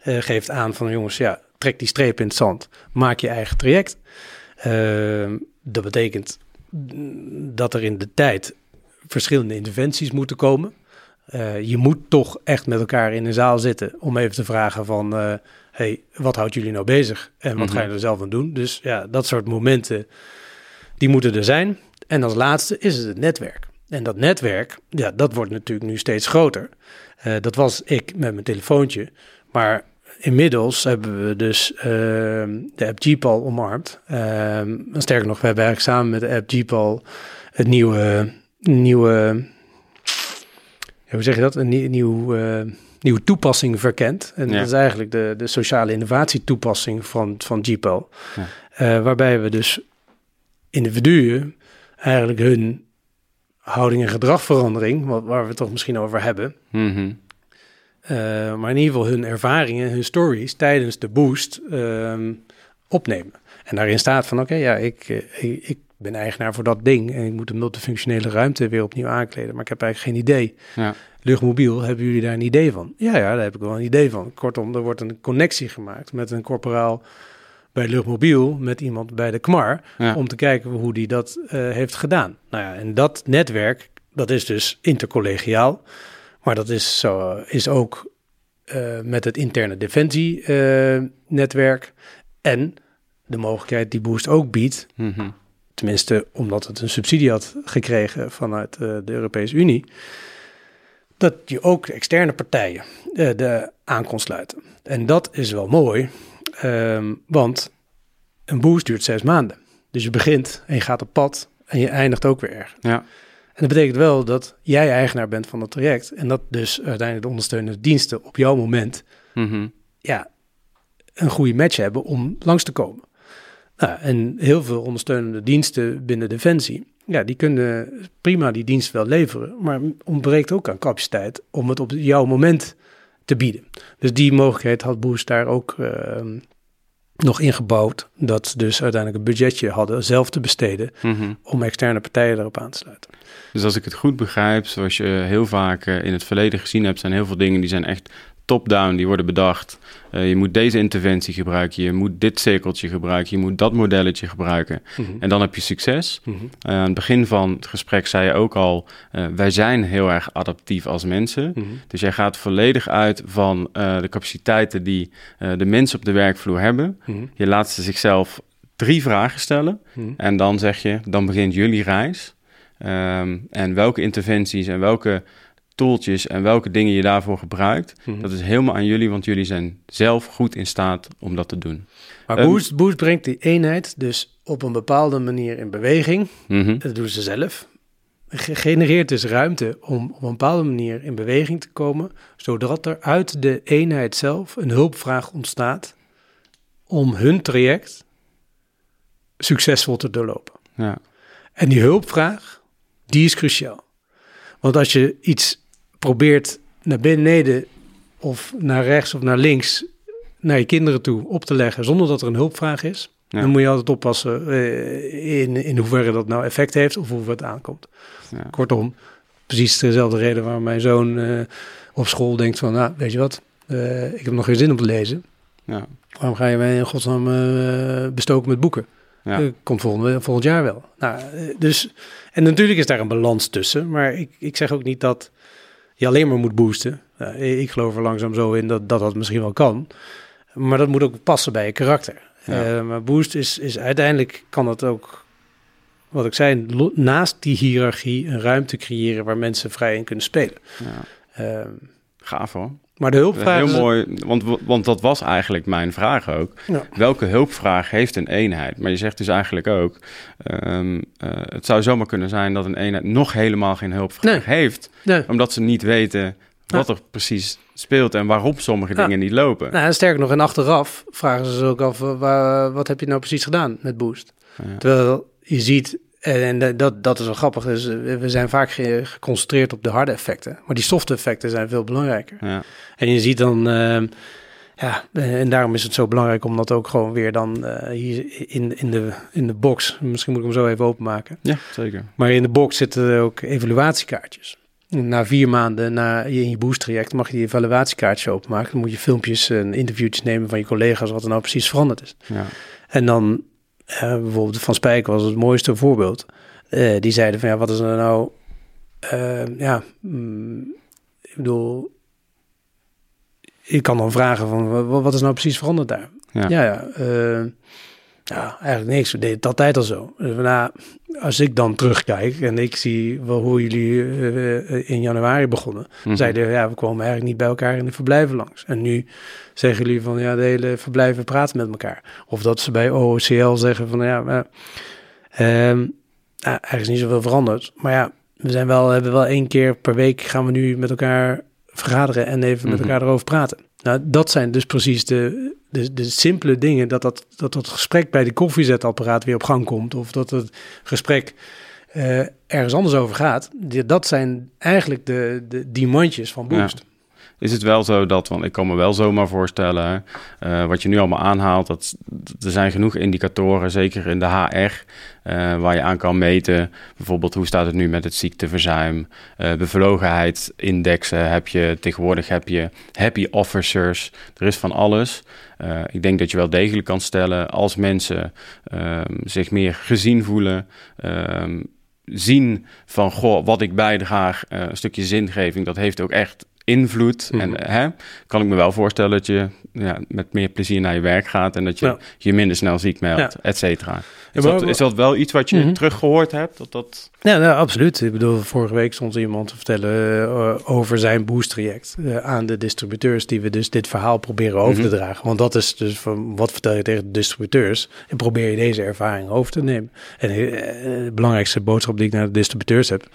eh, geeft aan van jongens, ja, trek die streep in het zand. Maak je eigen traject. Ehm, dat betekent dat er in de tijd verschillende interventies moeten komen. Eh, je moet toch echt met elkaar in een zaal zitten om even te vragen van... eh, hey, wat houdt jullie nou bezig? En wat Mhm. ga je er zelf aan doen? Dus ja, dat soort momenten, die moeten er zijn. En als laatste is het het netwerk. En dat netwerk, ja, dat wordt natuurlijk nu steeds groter. Eh, dat was ik met mijn telefoontje. Maar inmiddels hebben we dus ehm, de app Gpal omarmd. Ehm, sterker nog, we hebben eigenlijk samen met de app Gpal het nieuwe, nieuwe hoe zeg je dat? Een nie- nieuw, eh, nieuwe toepassing verkend. En Ja. dat is eigenlijk de, de sociale innovatie toepassing van, van Gpal. Ja. Eh, waarbij we dus individuen eigenlijk hun houding en gedragverandering, wat, waar we het toch misschien over hebben, Mhm. Maar in ieder geval hun ervaringen, hun stories tijdens de boost ehm, opnemen. En daarin staat van, oké, ja, ik, eh, ik, ik ben eigenaar voor dat ding en ik moet de multifunctionele ruimte weer opnieuw aankleden, maar ik heb eigenlijk geen idee. Ja. Luchtmobiel, hebben jullie daar een idee van? Ja, ja, daar heb ik wel een idee van. Kortom, er wordt een connectie gemaakt met een corporaal bij Luchtmobiel, met iemand bij de KMAR, Ja. om te kijken hoe die dat eh, heeft gedaan. Nou ja, en dat netwerk, dat is dus intercollegiaal, maar dat is, zo, is ook eh, met het interne defensie-netwerk en de mogelijkheid die Boost ook biedt, Mhm. tenminste omdat het een subsidie had gekregen vanuit eh, de Europese Unie, dat je ook de externe partijen eh, de aan kon sluiten. En dat is wel mooi, ehm, want een boost duurt zes maanden. Dus je begint en je gaat op pad en je eindigt ook weer ergens. Ja. En dat betekent wel dat jij eigenaar bent van het traject en dat dus uiteindelijk de ondersteunende diensten op jouw moment Mhm. ja, een goede match hebben om langs te komen. Nou, en heel veel ondersteunende diensten binnen Defensie, ja, die kunnen prima die dienst wel leveren, maar ontbreekt ook aan capaciteit om het op jouw moment te bieden. Dus die mogelijkheid had Boost daar ook ehm, nog ingebouwd, dat ze dus uiteindelijk een budgetje hadden zelf te besteden Mhm. om externe partijen daarop aan te sluiten. Dus als ik het goed begrijp, zoals je heel vaak eh, in het verleden gezien hebt, zijn heel veel dingen die zijn echt top-down, die worden bedacht. Eh, je moet deze interventie gebruiken, je moet dit cirkeltje gebruiken, je moet dat modelletje gebruiken. En dan heb je succes. Mhm. Eh, aan het begin van het gesprek zei je ook al, eh, wij zijn heel erg adaptief als mensen. Mhm. Dus jij gaat volledig uit van de capaciteiten die de mensen op de werkvloer hebben. Mhm. Je laat ze zichzelf drie vragen stellen. Mhm. En dan zeg je, dan begint jullie reis. Ehm, en welke interventies en welke tooltjes en welke dingen je daarvoor gebruikt, Mhm. dat is helemaal aan jullie, want jullie zijn zelf goed in staat om dat te doen. Maar Ehm, Boost, Boost brengt die eenheid dus op een bepaalde manier in beweging. Mhm. Dat doen ze zelf. genereert dus ruimte om op een bepaalde manier in beweging te komen, zodat er uit de eenheid zelf een hulpvraag ontstaat om hun traject succesvol te doorlopen. Ja. En die hulpvraag, die is cruciaal. Want als je iets probeert naar beneden of naar rechts of naar links naar je kinderen toe op te leggen zonder dat er een hulpvraag is, Ja. dan moet je altijd oppassen eh, in, in hoeverre dat nou effect heeft of hoe het aankomt. Ja. Kortom, precies dezelfde reden waarom mijn zoon eh, op school denkt van, nou, weet je wat, eh, ik heb nog geen zin om te lezen. Ja. Waarom ga je mij in godsnaam bestoken met boeken? Ja. Komt volgende, volgend jaar wel. Nou, dus, en natuurlijk is daar een balans tussen, maar ik, ik zeg ook niet dat je alleen maar moet boosten. Eh, ik geloof er langzaam zo in dat, dat dat misschien wel kan, maar dat moet ook passen bij je karakter. Ja. Eh, maar boost is, is uiteindelijk kan het ook, wat ik zei, naast die hiërarchie een ruimte creëren waar mensen vrij in kunnen spelen. ja. Eh, Gaaf hoor. Maar de hulpvraag Heel is- mooi, want, want dat was eigenlijk mijn vraag ook. Ja. Welke hulpvraag heeft een eenheid? Maar je zegt dus eigenlijk ook, ehm, eh, het zou zomaar kunnen zijn dat een eenheid nog helemaal geen hulpvraag heeft, Nee. omdat ze niet weten wat er precies speelt en waarom sommige Ja. dingen niet lopen. Nou, en sterker nog, en achteraf vragen ze zich ook af, eh, wa- wat heb je nou precies gedaan met Boost? Terwijl je ziet, en en dat, dat is wel grappig, dus eh, we zijn vaak ge- geconcentreerd op de harde effecten, maar die softe effecten zijn veel belangrijker. Ja. En je ziet dan, ehm, ja, eh, en daarom is het zo belangrijk om dat ook gewoon weer dan eh, hier in, in, de, in de box, misschien moet ik hem zo even openmaken, ja, zeker. maar in de box zitten er ook evaluatiekaartjes. Na vier maanden na je, in je boost-traject mag je die evaluatiekaartje openmaken. Dan moet je filmpjes en interviewtjes nemen van je collega's wat er nou precies veranderd is. Ja. En dan, eh, bijvoorbeeld Van Spijk was het mooiste voorbeeld. Eh, die zeiden van ja, wat is er nou, eh, ja, mm, ik bedoel, ik kan dan vragen van wa- wat is nou precies veranderd daar? Ja. Ja, ja, ja eigenlijk niks. We deden het altijd al zo. Dus, nou, als ik dan terugkijk en ik zie wel hoe jullie eh, in januari begonnen, Mhm. zeiden ja, we kwamen eigenlijk niet bij elkaar in de verblijven langs. En nu zeggen jullie van ja, de hele verblijven praten met elkaar. Of dat ze bij OOCL zeggen van ja, maar, ehm, nou, eigenlijk is niet zoveel veranderd. Maar ja, we zijn wel, hebben wel één keer per week gaan we nu met elkaar vergaderen en even met Mhm. elkaar erover praten. Nou, dat zijn dus precies de, de, de simpele dingen. Dat dat, dat dat gesprek bij de koffiezetapparaat weer op gang komt. Of dat het gesprek eh, ergens anders over gaat. Dat zijn eigenlijk de, de, die mandjes van Boost. Is het wel zo dat, want ik kan me wel zomaar voorstellen, eh, wat je nu allemaal aanhaalt, dat, er zijn genoeg indicatoren, zeker in de HR, eh, waar je aan kan meten. Bijvoorbeeld, hoe staat het nu met het ziekteverzuim? eh bevlogenheidsindexen heb je, tegenwoordig heb je happy officers, er is van alles. Ik denk dat je wel degelijk kan stellen, als mensen ehm, zich meer gezien voelen, ehm, zien van, goh, wat ik bijdraag, een stukje zingeving, dat heeft ook echt invloed. Mhm. En hè, kan ik me wel voorstellen dat je ja, met meer plezier naar je werk gaat en dat je Ja. je minder snel ziek meldt, Ja. et cetera. Is, dat, is dat wel iets wat je Mhm. teruggehoord hebt? Dat dat... Ja, nou, absoluut. Ik bedoel, vorige week stond iemand te vertellen eh, over zijn boost-traject eh, aan de distributeurs, die we dus dit verhaal proberen over Mhm. te dragen. Want dat is dus van wat vertel je tegen de distributeurs en probeer je deze ervaring over te nemen. En eh, de belangrijkste boodschap die ik naar de distributeurs heb,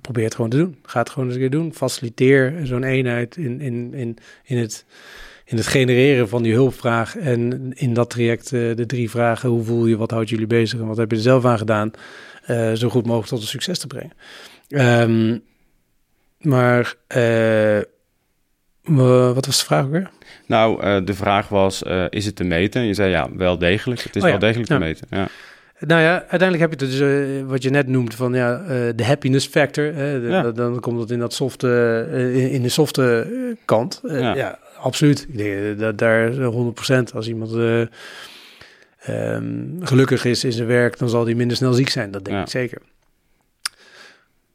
probeer het gewoon te doen. Ga het gewoon eens een keer doen. Faciliteer zo'n eenheid in, in, in, in het in het genereren van die hulpvraag en in dat traject eh, de drie vragen: hoe voel je, wat houdt jullie bezig en wat heb je er zelf aan gedaan, eh, zo goed mogelijk tot een succes te brengen. Ehm, maar eh, wa- wat was de vraag ook weer? Nou, de vraag was, is het te meten? En je zei ja, wel degelijk. Het is Oh ja, wel degelijk ja. te meten. Ja. Nou ja, uiteindelijk heb je het dus, wat je net noemt van ja, de happiness factor. Hè, de- Ja. dan- komt het in dat softe, in, in de softe kant. Ja. ja. Absoluut. Ik denk dat daar 100% als iemand eh, ehm, gelukkig is in zijn werk, dan zal hij minder snel ziek zijn. Dat denk Ja. ik zeker.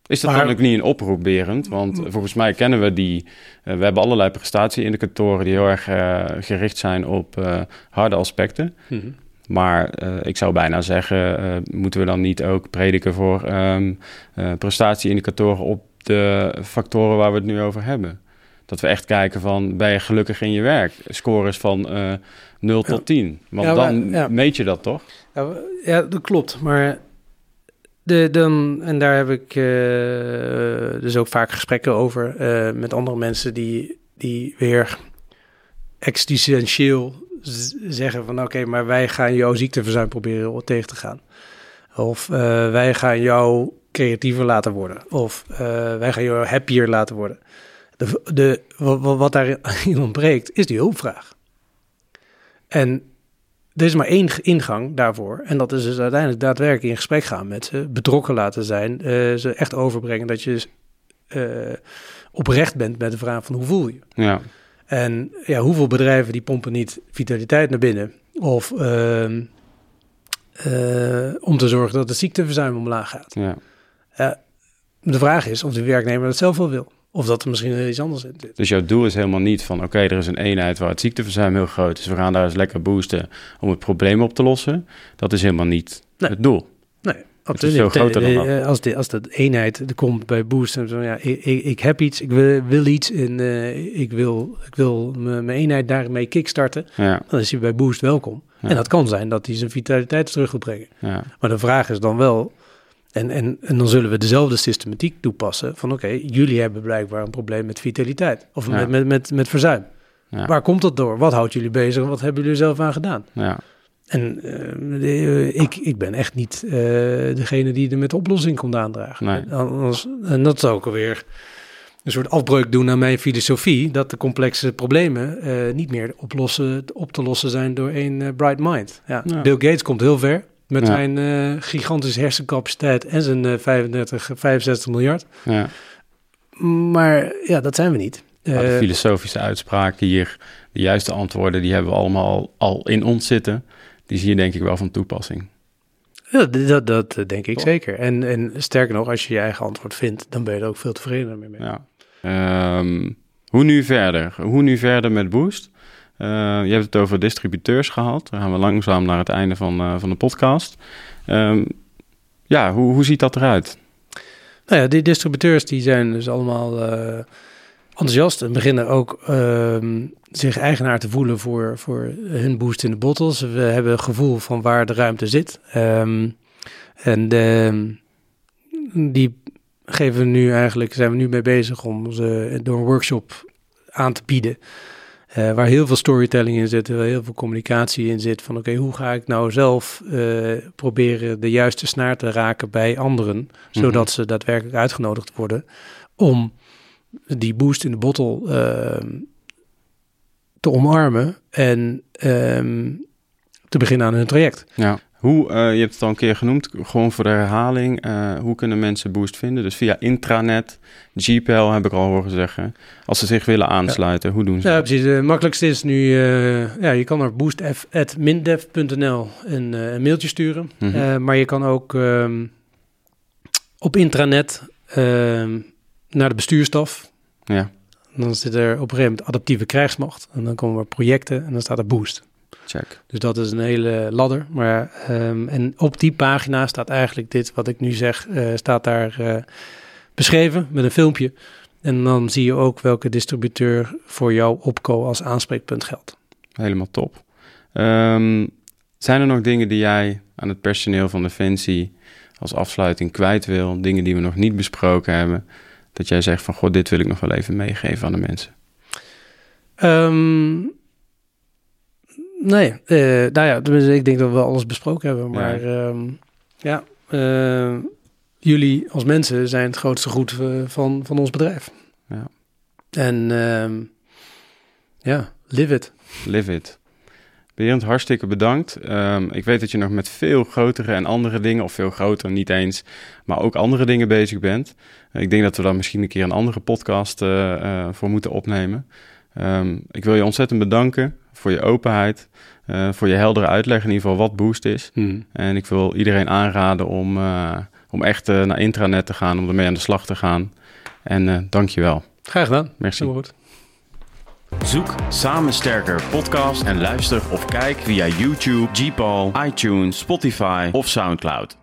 Is dat Maar- dan ook niet een oproep, Berend? Want volgens mij kennen we die... eh, we hebben allerlei prestatieindicatoren die heel erg eh, gericht zijn op eh, harde aspecten. Mhm. Maar eh, ik zou bijna zeggen, eh, moeten we dan niet ook prediken voor ehm eh, prestatieindicatoren op de factoren waar we het nu over hebben? Dat we echt kijken van, ben je gelukkig in je werk? Scores van eh 0 tot 10. Want Ja, maar- dan ja. meet je dat toch? Ja, ja, dat klopt. Maar de, dan, en daar heb ik dus ook vaak gesprekken over met andere mensen die, die weer existentieel zeggen van oké, maar wij gaan jouw ziekteverzuim proberen tegen te gaan. Of wij gaan jou creatiever laten worden. Of wij gaan jou happier laten worden. De, de, wat, daarin ontbreekt, is die hulpvraag. En er is maar één ingang daarvoor. En dat is dus uiteindelijk daadwerkelijk in gesprek gaan met ze, betrokken laten zijn, uh, ze echt overbrengen dat je uh, oprecht bent met de vraag van hoe voel je. Ja. En ja, hoeveel bedrijven die pompen niet vitaliteit naar binnen? Of uh, om te zorgen dat het ziekteverzuim omlaag gaat. Ja. de vraag is of de werknemer dat zelf wel wil. Of dat er misschien iets anders in zit. Dus jouw doel is helemaal niet van... oké, er is een eenheid waar het ziekteverzuim heel groot is... we gaan daar eens lekker boosten om het probleem op te lossen. Dat is helemaal niet het doel. Nee, het is veel groter dan dat. Eh, als, de, als dat eenheid er komt bij boost... en zo, ja, ik, ik, ik, heb iets, ik wil, wil iets... en uh, ik wil, ik wil mijn eenheid daarmee kickstarten... Ja. dan is hij bij boost welkom. Ja. En dat kan zijn dat hij zijn vitaliteit terug wil brengen. Ja. Maar de vraag is dan wel en, en, en dan zullen we dezelfde systematiek toepassen van oké, jullie hebben blijkbaar een probleem met vitaliteit of Ja. met, met, met, met verzuim. Ja. Waar komt dat door? Wat houdt jullie bezig? Wat hebben jullie er zelf aan gedaan? Ja. En eh, de- ik, ik ben echt niet eh, degene die er met de oplossing komt aandragen. Nee. En, anders- en dat zou ook alweer een soort afbreuk doen aan mijn filosofie, dat de complexe problemen eh, niet meer oplossen, op te lossen zijn door één bright mind. Ja. Bill Gates komt heel ver met Ja. zijn eh, gigantische hersencapaciteit en zijn eh, 35, 65 miljard. ja. Maar ja, dat zijn we niet. Maar de Eh, filosofische uitspraken hier... de juiste antwoorden, die hebben we allemaal al, in ons zitten. Die zie je denk ik wel van toepassing. Ja, dat, dat, eh, denk ik zeker. En, en sterker nog, als je je eigen antwoord vindt, dan ben je er ook veel tevredener mee. mee. Ja. Ehm, hoe nu verder? Hoe nu verder met Boost? Eh, je hebt het over distributeurs gehad. Dan gaan we langzaam naar het einde van, eh, van de podcast. Ehm, ja, hoe, hoe ziet dat eruit? Nou ja, die distributeurs die zijn dus allemaal eh, enthousiast en beginnen ook ehm, zich eigenaar te voelen voor, voor hun boost in de bottles. We hebben een gevoel van waar de ruimte zit. Ehm, en die geven we nu eigenlijk, zijn we nu mee bezig om ze door een workshop aan te bieden. Eh, waar heel veel storytelling in zit, waar heel veel communicatie in zit. Van oké, hoe ga ik nou zelf eh, proberen de juiste snaar te raken bij anderen, zodat ze daadwerkelijk uitgenodigd worden om die boost in de bottle ehm, te omarmen en ehm, te beginnen aan hun traject. Ja. Hoe, eh, je hebt het al een keer genoemd, gewoon voor de herhaling. eh, hoe kunnen mensen Boost vinden? Dus via intranet, GPL heb ik al horen zeggen. Als ze zich willen aansluiten, hoe doen ze? Ja, precies. Het makkelijkste is nu, eh, ja, je kan naar boostf.mindev.nl een, een mailtje sturen. Mhm. Maar je kan ook ehm, op intranet ehm, naar de bestuurstaf. Ja, Dan zit er op een gegeven moment adaptieve krijgsmacht. En dan komen er projecten en dan staat er boost. Check. Dus dat is een hele ladder. Maar, ehm, en op die pagina staat eigenlijk dit wat ik nu zeg, eh, staat daar eh, beschreven met een filmpje. En dan zie je ook welke distributeur voor jou opco als aanspreekpunt geldt. Helemaal top. Ehm, zijn er nog dingen die jij aan het personeel van Defensie als afsluiting kwijt wil? Dingen die we nog niet besproken hebben? Dat jij zegt van, god, dit wil ik nog wel even meegeven aan de mensen. Ehm, nee, eh, nou ja, ik denk dat we alles besproken hebben. Maar ehm, ja, eh, jullie als mensen zijn het grootste goed eh, van, van ons bedrijf. Ja. En ehm, ja, live it. Live it. Berend, hartstikke bedankt. Ehm, ik weet dat je nog met veel grotere en andere dingen, of veel groter niet eens, maar ook andere dingen bezig bent. Eh, ik denk dat we daar misschien een keer een andere podcast voor moeten opnemen. Ehm, ik wil je ontzettend bedanken voor je openheid, eh, voor je heldere uitleg in ieder geval wat Boost is. En ik wil iedereen aanraden om, eh, om echt eh, naar intranet te gaan, om ermee aan de slag te gaan. En eh dank je wel. Graag gedaan. Merci. Helemaal goed. Zoek Samen Sterker podcast en luister of kijk via YouTube, Gpal, iTunes, Spotify of Soundcloud.